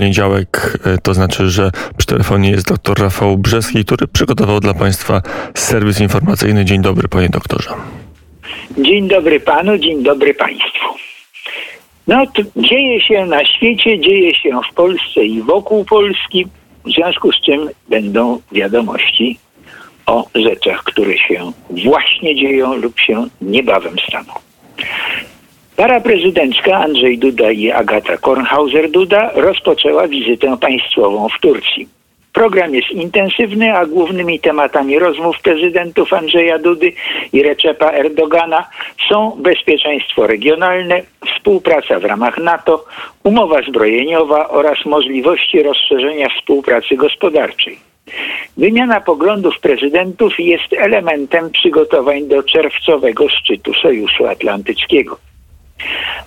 poniedziałek. To znaczy, że przy telefonie jest dr Rafał Brzeski, który przygotował dla Państwa serwis informacyjny. Dzień dobry, panie doktorze. Dzień dobry panu, dzień dobry państwu. No, dzieje się na świecie, dzieje się w Polsce i wokół Polski, w związku z czym będą wiadomości o rzeczach, które się właśnie dzieją lub się niebawem staną. Para prezydencka Andrzej Duda i Agata Kornhauser-Duda rozpoczęła wizytę państwową w Turcji. Program jest intensywny, a głównymi tematami rozmów prezydentów Andrzeja Dudy i Recepa Erdogana są bezpieczeństwo regionalne, współpraca w ramach NATO, umowa zbrojeniowa oraz możliwości rozszerzenia współpracy gospodarczej. Wymiana poglądów prezydentów jest elementem przygotowań do czerwcowego szczytu Sojuszu Atlantyckiego.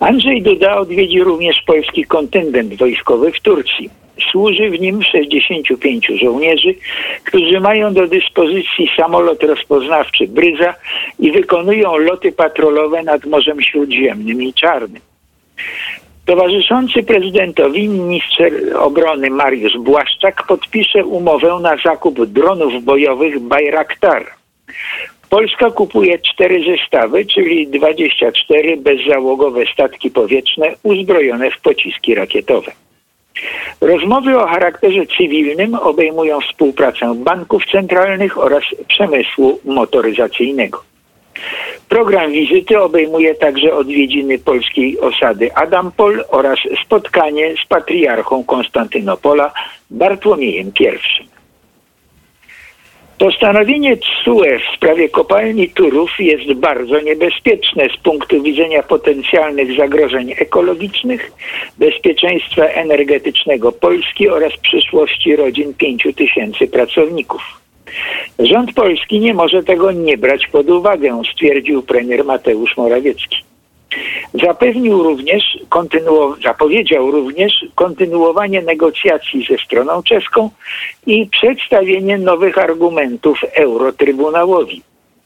Andrzej Duda odwiedzi również polski kontyngent wojskowy w Turcji. Służy w nim 65 żołnierzy, którzy mają do dyspozycji samolot rozpoznawczy Bryza i wykonują loty patrolowe nad Morzem Śródziemnym i Czarnym. Towarzyszący prezydentowi minister obrony Mariusz Błaszczak podpisze umowę na zakup dronów bojowych Bayraktar. Polska kupuje cztery zestawy, czyli 24 bezzałogowe statki powietrzne uzbrojone w pociski rakietowe. Rozmowy o charakterze cywilnym obejmują współpracę banków centralnych oraz przemysłu motoryzacyjnego. Program wizyty obejmuje także odwiedziny polskiej osady Adampol oraz spotkanie z patriarchą Konstantynopola Bartłomiejem I. Postanowienie TSUE w sprawie kopalni Turów jest bardzo niebezpieczne z punktu widzenia potencjalnych zagrożeń ekologicznych, bezpieczeństwa energetycznego Polski oraz przyszłości rodzin 5 tysięcy pracowników. Rząd polski nie może tego nie brać pod uwagę, stwierdził premier Mateusz Morawiecki. Zapewnił również, zapowiedział również kontynuowanie negocjacji ze stroną czeską i przedstawienie nowych argumentów Eurotrybunałowi.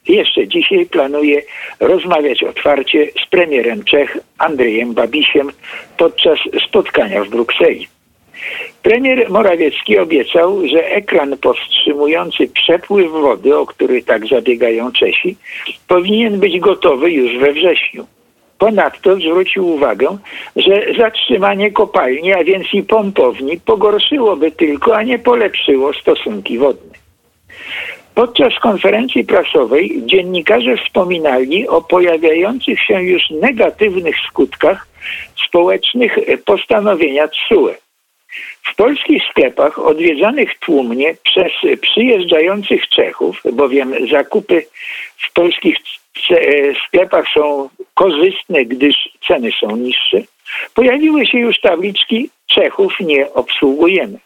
Jeszcze dzisiaj planuje rozmawiać otwarcie z premierem Czech Andrzejem Babisiem podczas spotkania w Brukseli. Premier Morawiecki obiecał, że ekran powstrzymujący przepływ wody, o który tak zabiegają Czesi, powinien być gotowy już we wrześniu. Ponadto zwrócił uwagę, że zatrzymanie kopalni, a więc i pompowni, pogorszyłoby tylko, a nie polepszyło stosunki wodne. Podczas konferencji prasowej dziennikarze wspominali o pojawiających się już negatywnych skutkach społecznych postanowienia TSUE. W polskich sklepach odwiedzanych tłumnie przez przyjeżdżających Czechów, bowiem zakupy w polskich E, sklepach są korzystne, gdyż ceny są niższe, pojawiły się już tabliczki Czechów nie obsługujemy.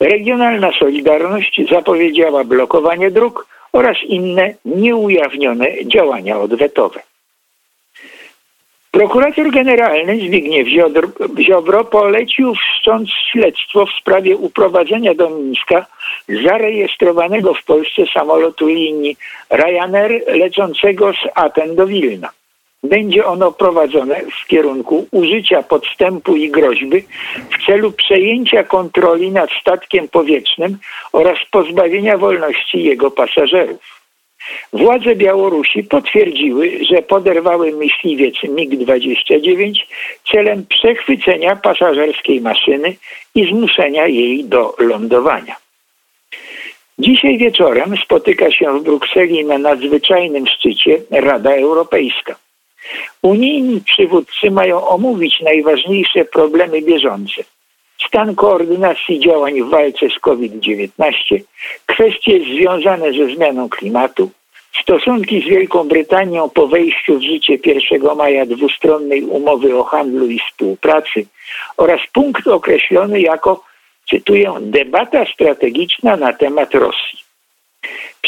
Regionalna Solidarność zapowiedziała blokowanie dróg oraz inne nieujawnione działania odwetowe. Prokurator generalny Zbigniew Ziobro polecił wszcząć śledztwo w sprawie uprowadzenia do Mińska zarejestrowanego w Polsce samolotu linii Ryanair lecącego z Aten do Wilna. Będzie ono prowadzone w kierunku użycia podstępu i groźby w celu przejęcia kontroli nad statkiem powietrznym oraz pozbawienia wolności jego pasażerów. Władze Białorusi potwierdziły, że poderwały myśliwiec MiG-29 celem przechwycenia pasażerskiej maszyny i zmuszenia jej do lądowania. Dzisiaj wieczorem spotyka się w Brukseli na nadzwyczajnym szczycie Rada Europejska. Unijni przywódcy mają omówić najważniejsze problemy bieżące. Stan koordynacji działań w walce z COVID-19, kwestie związane ze zmianą klimatu, Stosunki z Wielką Brytanią po wejściu w życie 1 maja dwustronnej umowy o handlu i współpracy oraz punkt określony jako, cytuję, debata strategiczna na temat Rosji.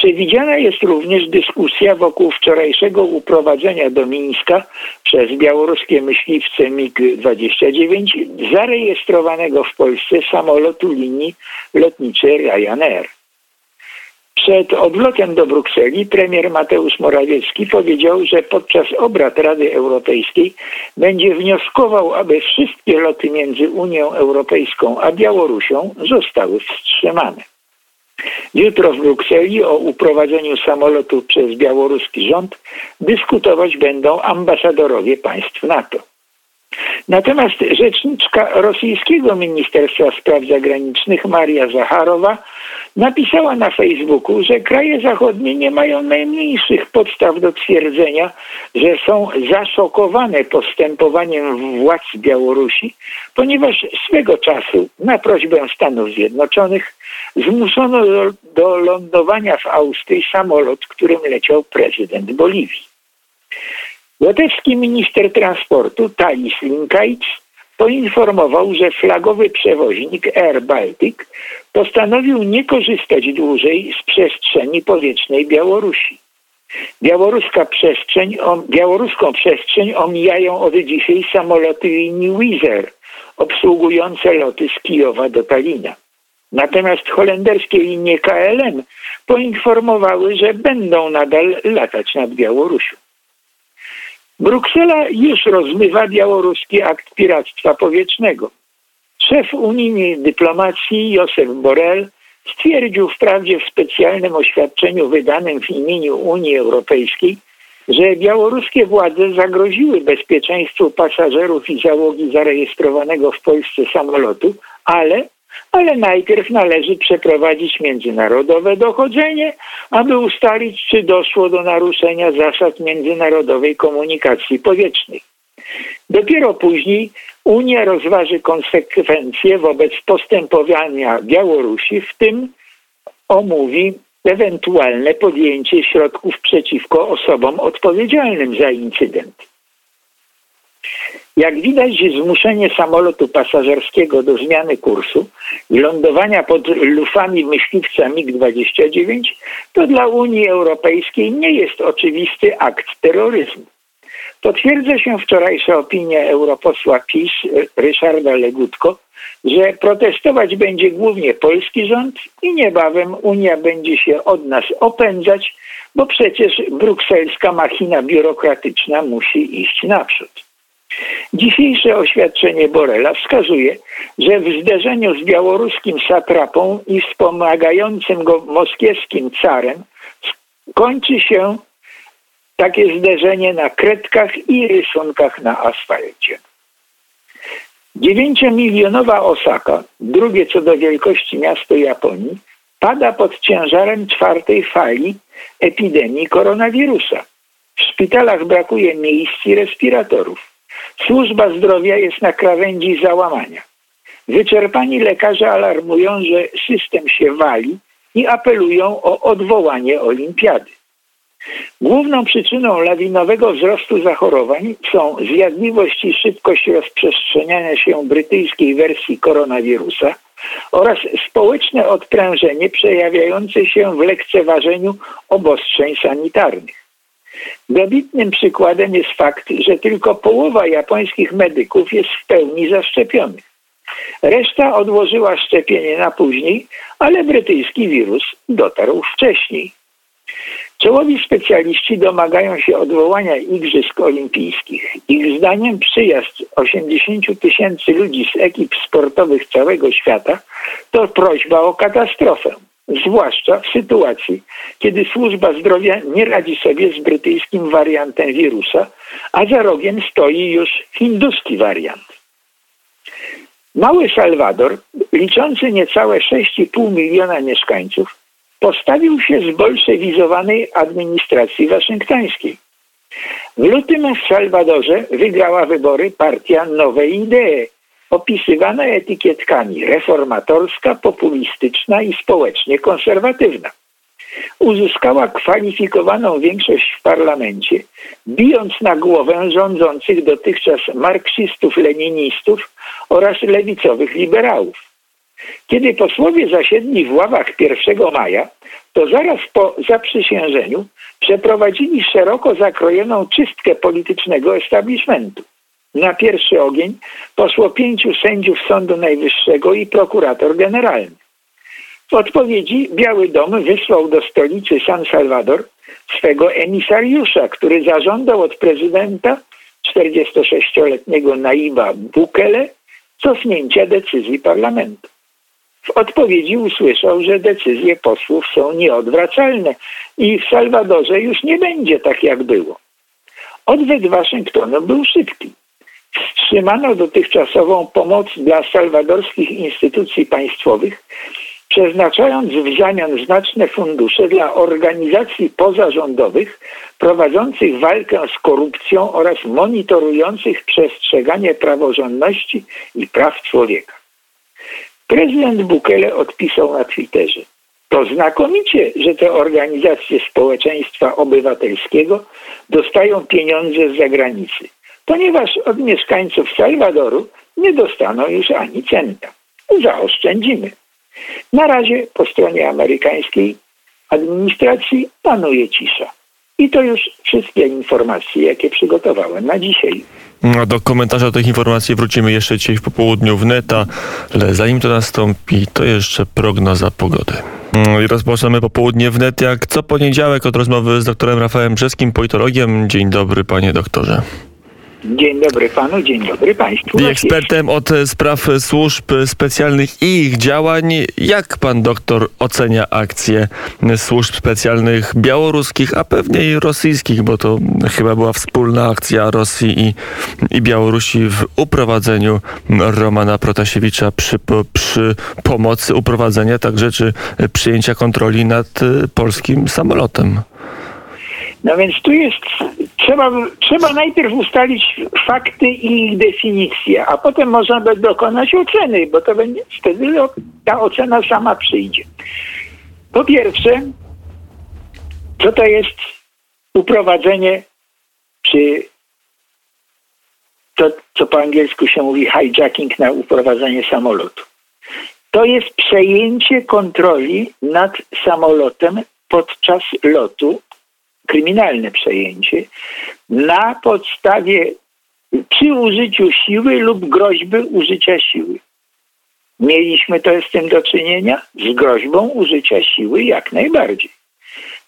Przewidziana jest również dyskusja wokół wczorajszego uprowadzenia do Mińska przez białoruskie myśliwce MiG-29 zarejestrowanego w Polsce samolotu linii lotniczej Ryanair. Przed odlotem do Brukseli premier Mateusz Morawiecki powiedział, że podczas obrad Rady Europejskiej będzie wnioskował, aby wszystkie loty między Unią Europejską a Białorusią zostały wstrzymane. Jutro w Brukseli o uprowadzeniu samolotu przez białoruski rząd dyskutować będą ambasadorowie państw NATO. Natomiast rzeczniczka rosyjskiego Ministerstwa Spraw Zagranicznych Maria Zacharowa napisała na Facebooku, że kraje zachodnie nie mają najmniejszych podstaw do twierdzenia, że są zaszokowane postępowaniem władz Białorusi, ponieważ swego czasu na prośbę Stanów Zjednoczonych zmuszono do, do lądowania w Austrii samolot, którym leciał prezydent Boliwii. Łotewski minister transportu Talis Linkajc poinformował, że flagowy przewoźnik Air Baltic postanowił nie korzystać dłużej z przestrzeni powietrznej Białorusi. Białoruska przestrzeń, białoruską przestrzeń omijają od dzisiaj samoloty linii Wizz obsługujące loty z Kijowa do Talina. Natomiast holenderskie linie KLM poinformowały, że będą nadal latać nad Białorusią. Bruksela już rozmywa białoruski akt piractwa powietrznego. Szef unijnej dyplomacji Josef Borrell stwierdził wprawdzie w specjalnym oświadczeniu wydanym w imieniu Unii Europejskiej, że białoruskie władze zagroziły bezpieczeństwu pasażerów i załogi zarejestrowanego w Polsce samolotu, ale ale najpierw należy przeprowadzić międzynarodowe dochodzenie, aby ustalić, czy doszło do naruszenia zasad międzynarodowej komunikacji powietrznej. Dopiero później Unia rozważy konsekwencje wobec postępowania Białorusi, w tym omówi ewentualne podjęcie środków przeciwko osobom odpowiedzialnym za incydent. Jak widać, zmuszenie samolotu pasażerskiego do zmiany kursu i lądowania pod lufami myśliwca MiG-29 to dla Unii Europejskiej nie jest oczywisty akt terroryzmu. Potwierdza się wczorajsza opinia europosła PiS Ryszarda Legutko, że protestować będzie głównie polski rząd i niebawem Unia będzie się od nas opędzać, bo przecież brukselska machina biurokratyczna musi iść naprzód. Dzisiejsze oświadczenie Borela wskazuje, że w zderzeniu z białoruskim satrapą i wspomagającym go moskiewskim carem kończy się takie zderzenie na kredkach i rysunkach na asfalcie. Dziewięciomilionowa Osaka, drugie co do wielkości miasto Japonii, pada pod ciężarem czwartej fali epidemii koronawirusa. W szpitalach brakuje miejsc i respiratorów. Służba zdrowia jest na krawędzi załamania. Wyczerpani lekarze alarmują, że system się wali i apelują o odwołanie olimpiady. Główną przyczyną lawinowego wzrostu zachorowań są zjadliwość i szybkość rozprzestrzeniania się brytyjskiej wersji koronawirusa oraz społeczne odprężenie przejawiające się w lekceważeniu obostrzeń sanitarnych. Dobitnym przykładem jest fakt, że tylko połowa japońskich medyków jest w pełni zaszczepionych. Reszta odłożyła szczepienie na później, ale brytyjski wirus dotarł wcześniej. Czołowi specjaliści domagają się odwołania Igrzysk Olimpijskich. Ich zdaniem przyjazd 80 tysięcy ludzi z ekip sportowych całego świata to prośba o katastrofę zwłaszcza w sytuacji, kiedy służba zdrowia nie radzi sobie z brytyjskim wariantem wirusa, a za rogiem stoi już hinduski wariant. Mały Salwador, liczący niecałe 6,5 miliona mieszkańców, postawił się z bolszewizowanej administracji waszyngtońskiej. W lutym w Salwadorze wygrała wybory partia Nowe Idee, opisywana etykietkami reformatorska, populistyczna i społecznie konserwatywna. Uzyskała kwalifikowaną większość w parlamencie, bijąc na głowę rządzących dotychczas marksistów, leninistów oraz lewicowych liberałów. Kiedy posłowie zasiedli w ławach 1 maja, to zaraz po zaprzysiężeniu przeprowadzili szeroko zakrojoną czystkę politycznego establishmentu. Na pierwszy ogień poszło pięciu sędziów Sądu Najwyższego i prokurator generalny. W odpowiedzi Biały Dom wysłał do stolicy San Salvador swego emisariusza, który zażądał od prezydenta 46-letniego Naiba Bukele cofnięcia decyzji parlamentu. W odpowiedzi usłyszał, że decyzje posłów są nieodwracalne i w Salwadorze już nie będzie tak, jak było. Odwet Waszyngtonu był szybki. Wstrzymano dotychczasową pomoc dla salwadorskich instytucji państwowych, przeznaczając w zamian znaczne fundusze dla organizacji pozarządowych prowadzących walkę z korupcją oraz monitorujących przestrzeganie praworządności i praw człowieka. Prezydent Bukele odpisał na Twitterze. To znakomicie, że te organizacje społeczeństwa obywatelskiego dostają pieniądze z zagranicy, ponieważ od mieszkańców Salwadoru nie dostaną już ani centa. Zaoszczędzimy. Na razie po stronie amerykańskiej administracji panuje cisza. I to już wszystkie informacje, jakie przygotowałem na dzisiaj. A do komentarza do tych informacji wrócimy jeszcze dzisiaj w popołudniu w neta, ale zanim to nastąpi, to jeszcze prognoza pogody. I rozpoczynamy popołudnie w net jak co poniedziałek od rozmowy z doktorem Rafałem Brzeskim, politologiem. Dzień dobry, panie doktorze. Dzień dobry panu, dzień dobry państwu. I ekspertem od spraw służb specjalnych i ich działań. Jak pan doktor ocenia akcje służb specjalnych białoruskich, a pewnie i rosyjskich, bo to chyba była wspólna akcja Rosji i, i Białorusi w uprowadzeniu Romana Protasiewicza przy, przy pomocy uprowadzenia także czy przyjęcia kontroli nad polskim samolotem? No więc tu jest, trzeba, trzeba najpierw ustalić fakty i ich definicję, a potem można dokonać oceny, bo to będzie, wtedy ta ocena sama przyjdzie. Po pierwsze, co to jest uprowadzenie, czy to, co po angielsku się mówi hijacking na uprowadzenie samolotu. To jest przejęcie kontroli nad samolotem podczas lotu kryminalne przejęcie na podstawie przy użyciu siły lub groźby użycia siły. Mieliśmy to z tym do czynienia? Z groźbą użycia siły jak najbardziej.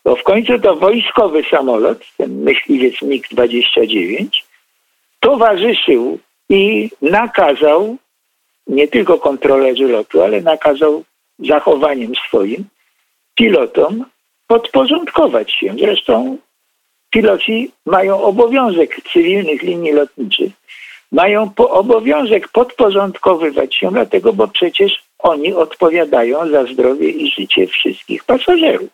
Bo w końcu to wojskowy samolot, ten myśliwiec MiG-29, towarzyszył i nakazał nie tylko kontrolerzy lotu, ale nakazał zachowaniem swoim pilotom podporządkować się. Zresztą piloci mają obowiązek cywilnych linii lotniczych, mają po obowiązek podporządkowywać się, dlatego, bo przecież oni odpowiadają za zdrowie i życie wszystkich pasażerów.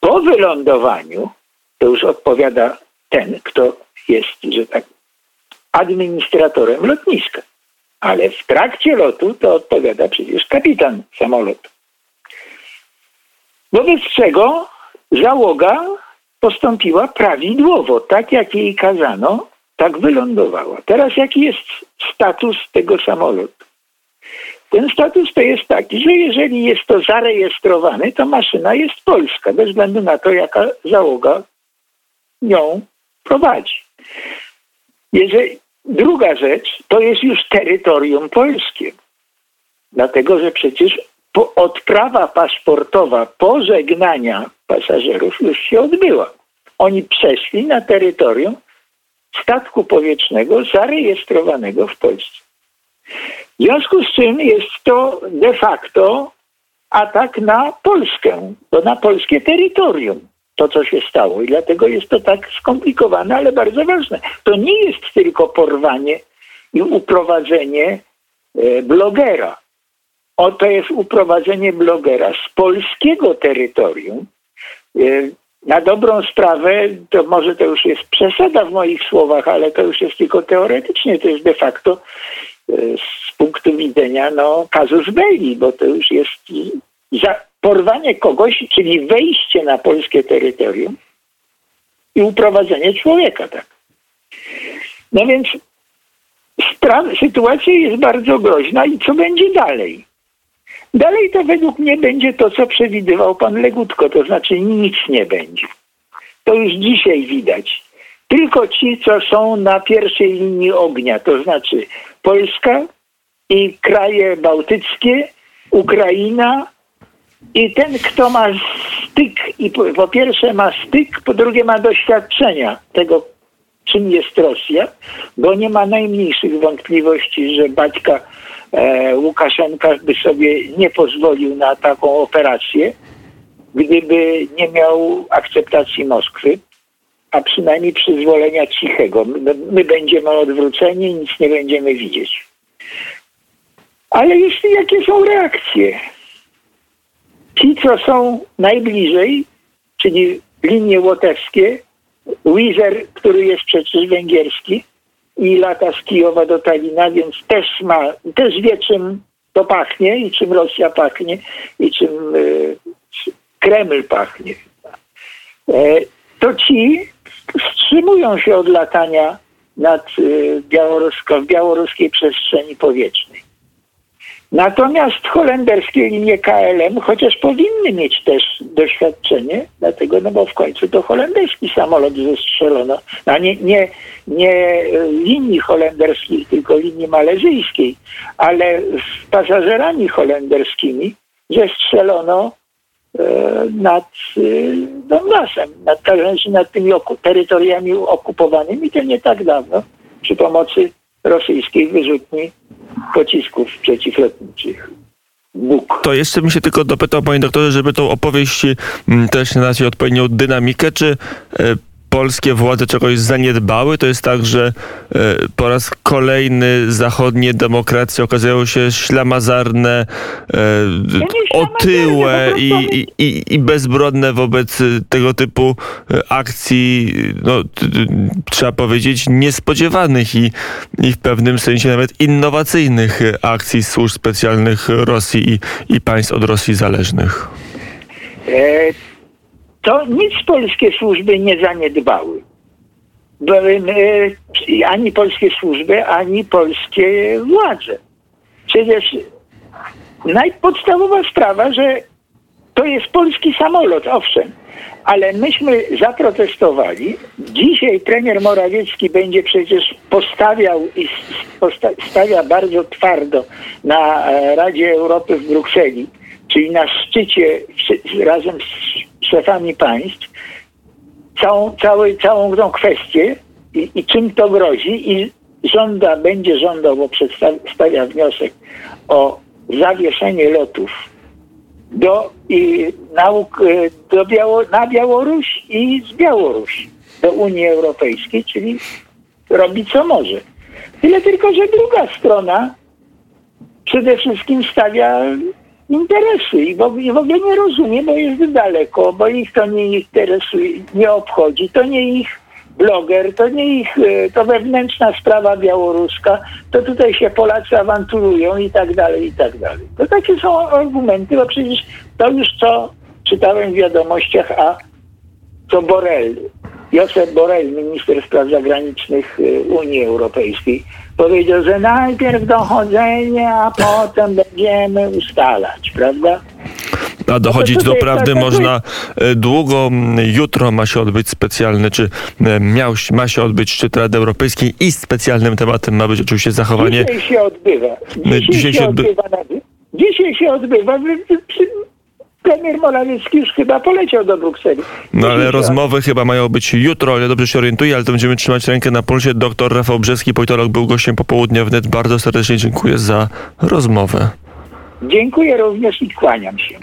Po wylądowaniu to już odpowiada ten, kto jest, że tak, administratorem lotniska. Ale w trakcie lotu to odpowiada przecież kapitan samolotu. Wobec czego załoga postąpiła prawidłowo, tak jak jej kazano, tak wylądowała. Teraz jaki jest status tego samolotu? Ten status to jest taki, że jeżeli jest to zarejestrowane, to maszyna jest polska, bez względu na to, jaka załoga ją prowadzi. Jeżeli, druga rzecz, to jest już terytorium polskie. Dlatego, że przecież odprawa paszportowa pożegnania pasażerów już się odbyła. Oni przeszli na terytorium statku powietrznego zarejestrowanego w Polsce. W związku z czym jest to de facto atak na Polskę, to na polskie terytorium, to co się stało. I dlatego jest to tak skomplikowane, ale bardzo ważne. To nie jest tylko porwanie i uprowadzenie e, blogera Oto jest uprowadzenie blogera z polskiego terytorium. E, na dobrą sprawę, to może to już jest przesada w moich słowach, ale to już jest tylko teoretycznie, to jest de facto e, z punktu widzenia no, kazus belli, bo to już jest porwanie kogoś, czyli wejście na polskie terytorium i uprowadzenie człowieka, tak. No więc sytuacja jest bardzo groźna i co będzie dalej? Dalej to według mnie będzie to, co przewidywał pan Legutko, to znaczy nic nie będzie. To już dzisiaj widać. Tylko ci, co są na pierwszej linii ognia, to znaczy Polska i kraje bałtyckie, Ukraina I ten, kto ma styk, i po, po pierwsze ma styk, po drugie ma doświadczenia tego, czym jest Rosja, bo nie ma najmniejszych wątpliwości, że Baćka Łukaszenka by sobie nie pozwolił na taką operację, gdyby nie miał akceptacji Moskwy, a przynajmniej przyzwolenia cichego. My, my będziemy odwróceni, nic nie będziemy widzieć. Ale jeśli jakie są reakcje? Ci, co są najbliżej, czyli linie łotewskie, Wizer, który jest przecież węgierski i lata z Kijowa do Talina, więc też ma, też wie czym to pachnie i czym Rosja pachnie i czym y, Kreml pachnie. E, to ci wstrzymują się od latania nad y, w białoruskiej przestrzeni powietrznej. Natomiast holenderskie linie KLM, chociaż powinny mieć też doświadczenie, dlatego, no bo w końcu to holenderski samolot zestrzelono, a nie, nie, nie linii holenderskich, tylko linii malezyjskiej, ale z pasażerami holenderskimi zestrzelono e, nad e, Donbasem, nad, nad tymi oku, terytoriami okupowanymi, to nie tak dawno, przy pomocy rosyjskiej wyrzutni pocisków przeciwlotniczych. Bóg. To jeszcze bym się tylko dopytał, panie doktorze, żeby tą opowieść mm, też nadać odpowiednią dynamikę, czy e, polskie władze czegoś zaniedbały. To jest tak, że e, po raz kolejny zachodnie demokracje okazują się ślamazarne, e, otyłe i, i, i, i bezbrodne wobec tego typu e, akcji, no, trzeba powiedzieć, niespodziewanych i, i w pewnym sensie nawet innowacyjnych akcji służb specjalnych Rosji i, i państw od Rosji zależnych. E to nic polskie służby nie zaniedbały. Ani polskie służby, ani polskie władze. Przecież najpodstawowa sprawa, że to jest polski samolot, owszem, ale myśmy zaprotestowali. Dzisiaj premier Morawiecki będzie przecież postawiał i stawia bardzo twardo na e, Radzie Europy w Brukseli, czyli na szczycie razem z szefami państw całą, cały, całą tą kwestię i, i czym to grozi i żąda, będzie żądał, bo przedstawia wniosek o zawieszenie lotów do, i nauk, e, do Biało, na Białoruś i z Białorusi do Unii Europejskiej, czyli robi co może. Tyle tylko, że druga strona przede wszystkim stawia interesy i w ogóle, nie rozumie, bo jest daleko, bo ich to nie interesuje, nie obchodzi, to nie ich bloger, to nie ich, e, to wewnętrzna sprawa białoruska, to tutaj się Polacy awanturują i tak dalej, i tak dalej. To takie są argumenty, bo przecież to już co czytałem w wiadomościach, a co Borrell, Josep Borrell, minister spraw zagranicznych e, Unii Europejskiej, powiedział, że najpierw dochodzenie, a potem będziemy ustalać, prawda? A dochodzić do prawdy można e, długo. Jutro ma się odbyć specjalny, czy e, miał, ma się odbyć szczyt Rady Europejskiej i specjalnym tematem ma być oczywiście zachowanie. Dzisiaj się odbywa. Dzisiaj, Dzisiaj się, odbywa. Dzisiaj się odbywa premier Morawiecki już chyba poleciał do Brukseli. No ale rozmowy chyba mają być jutro, ale dobrze się orientuję, ale to będziemy trzymać rękę na pulsie. Doktor Rafał Brzeski, politolog, był gościem popołudnia wnet. Bardzo serdecznie dziękuję za rozmowę. Dziękuję również i kłaniam się.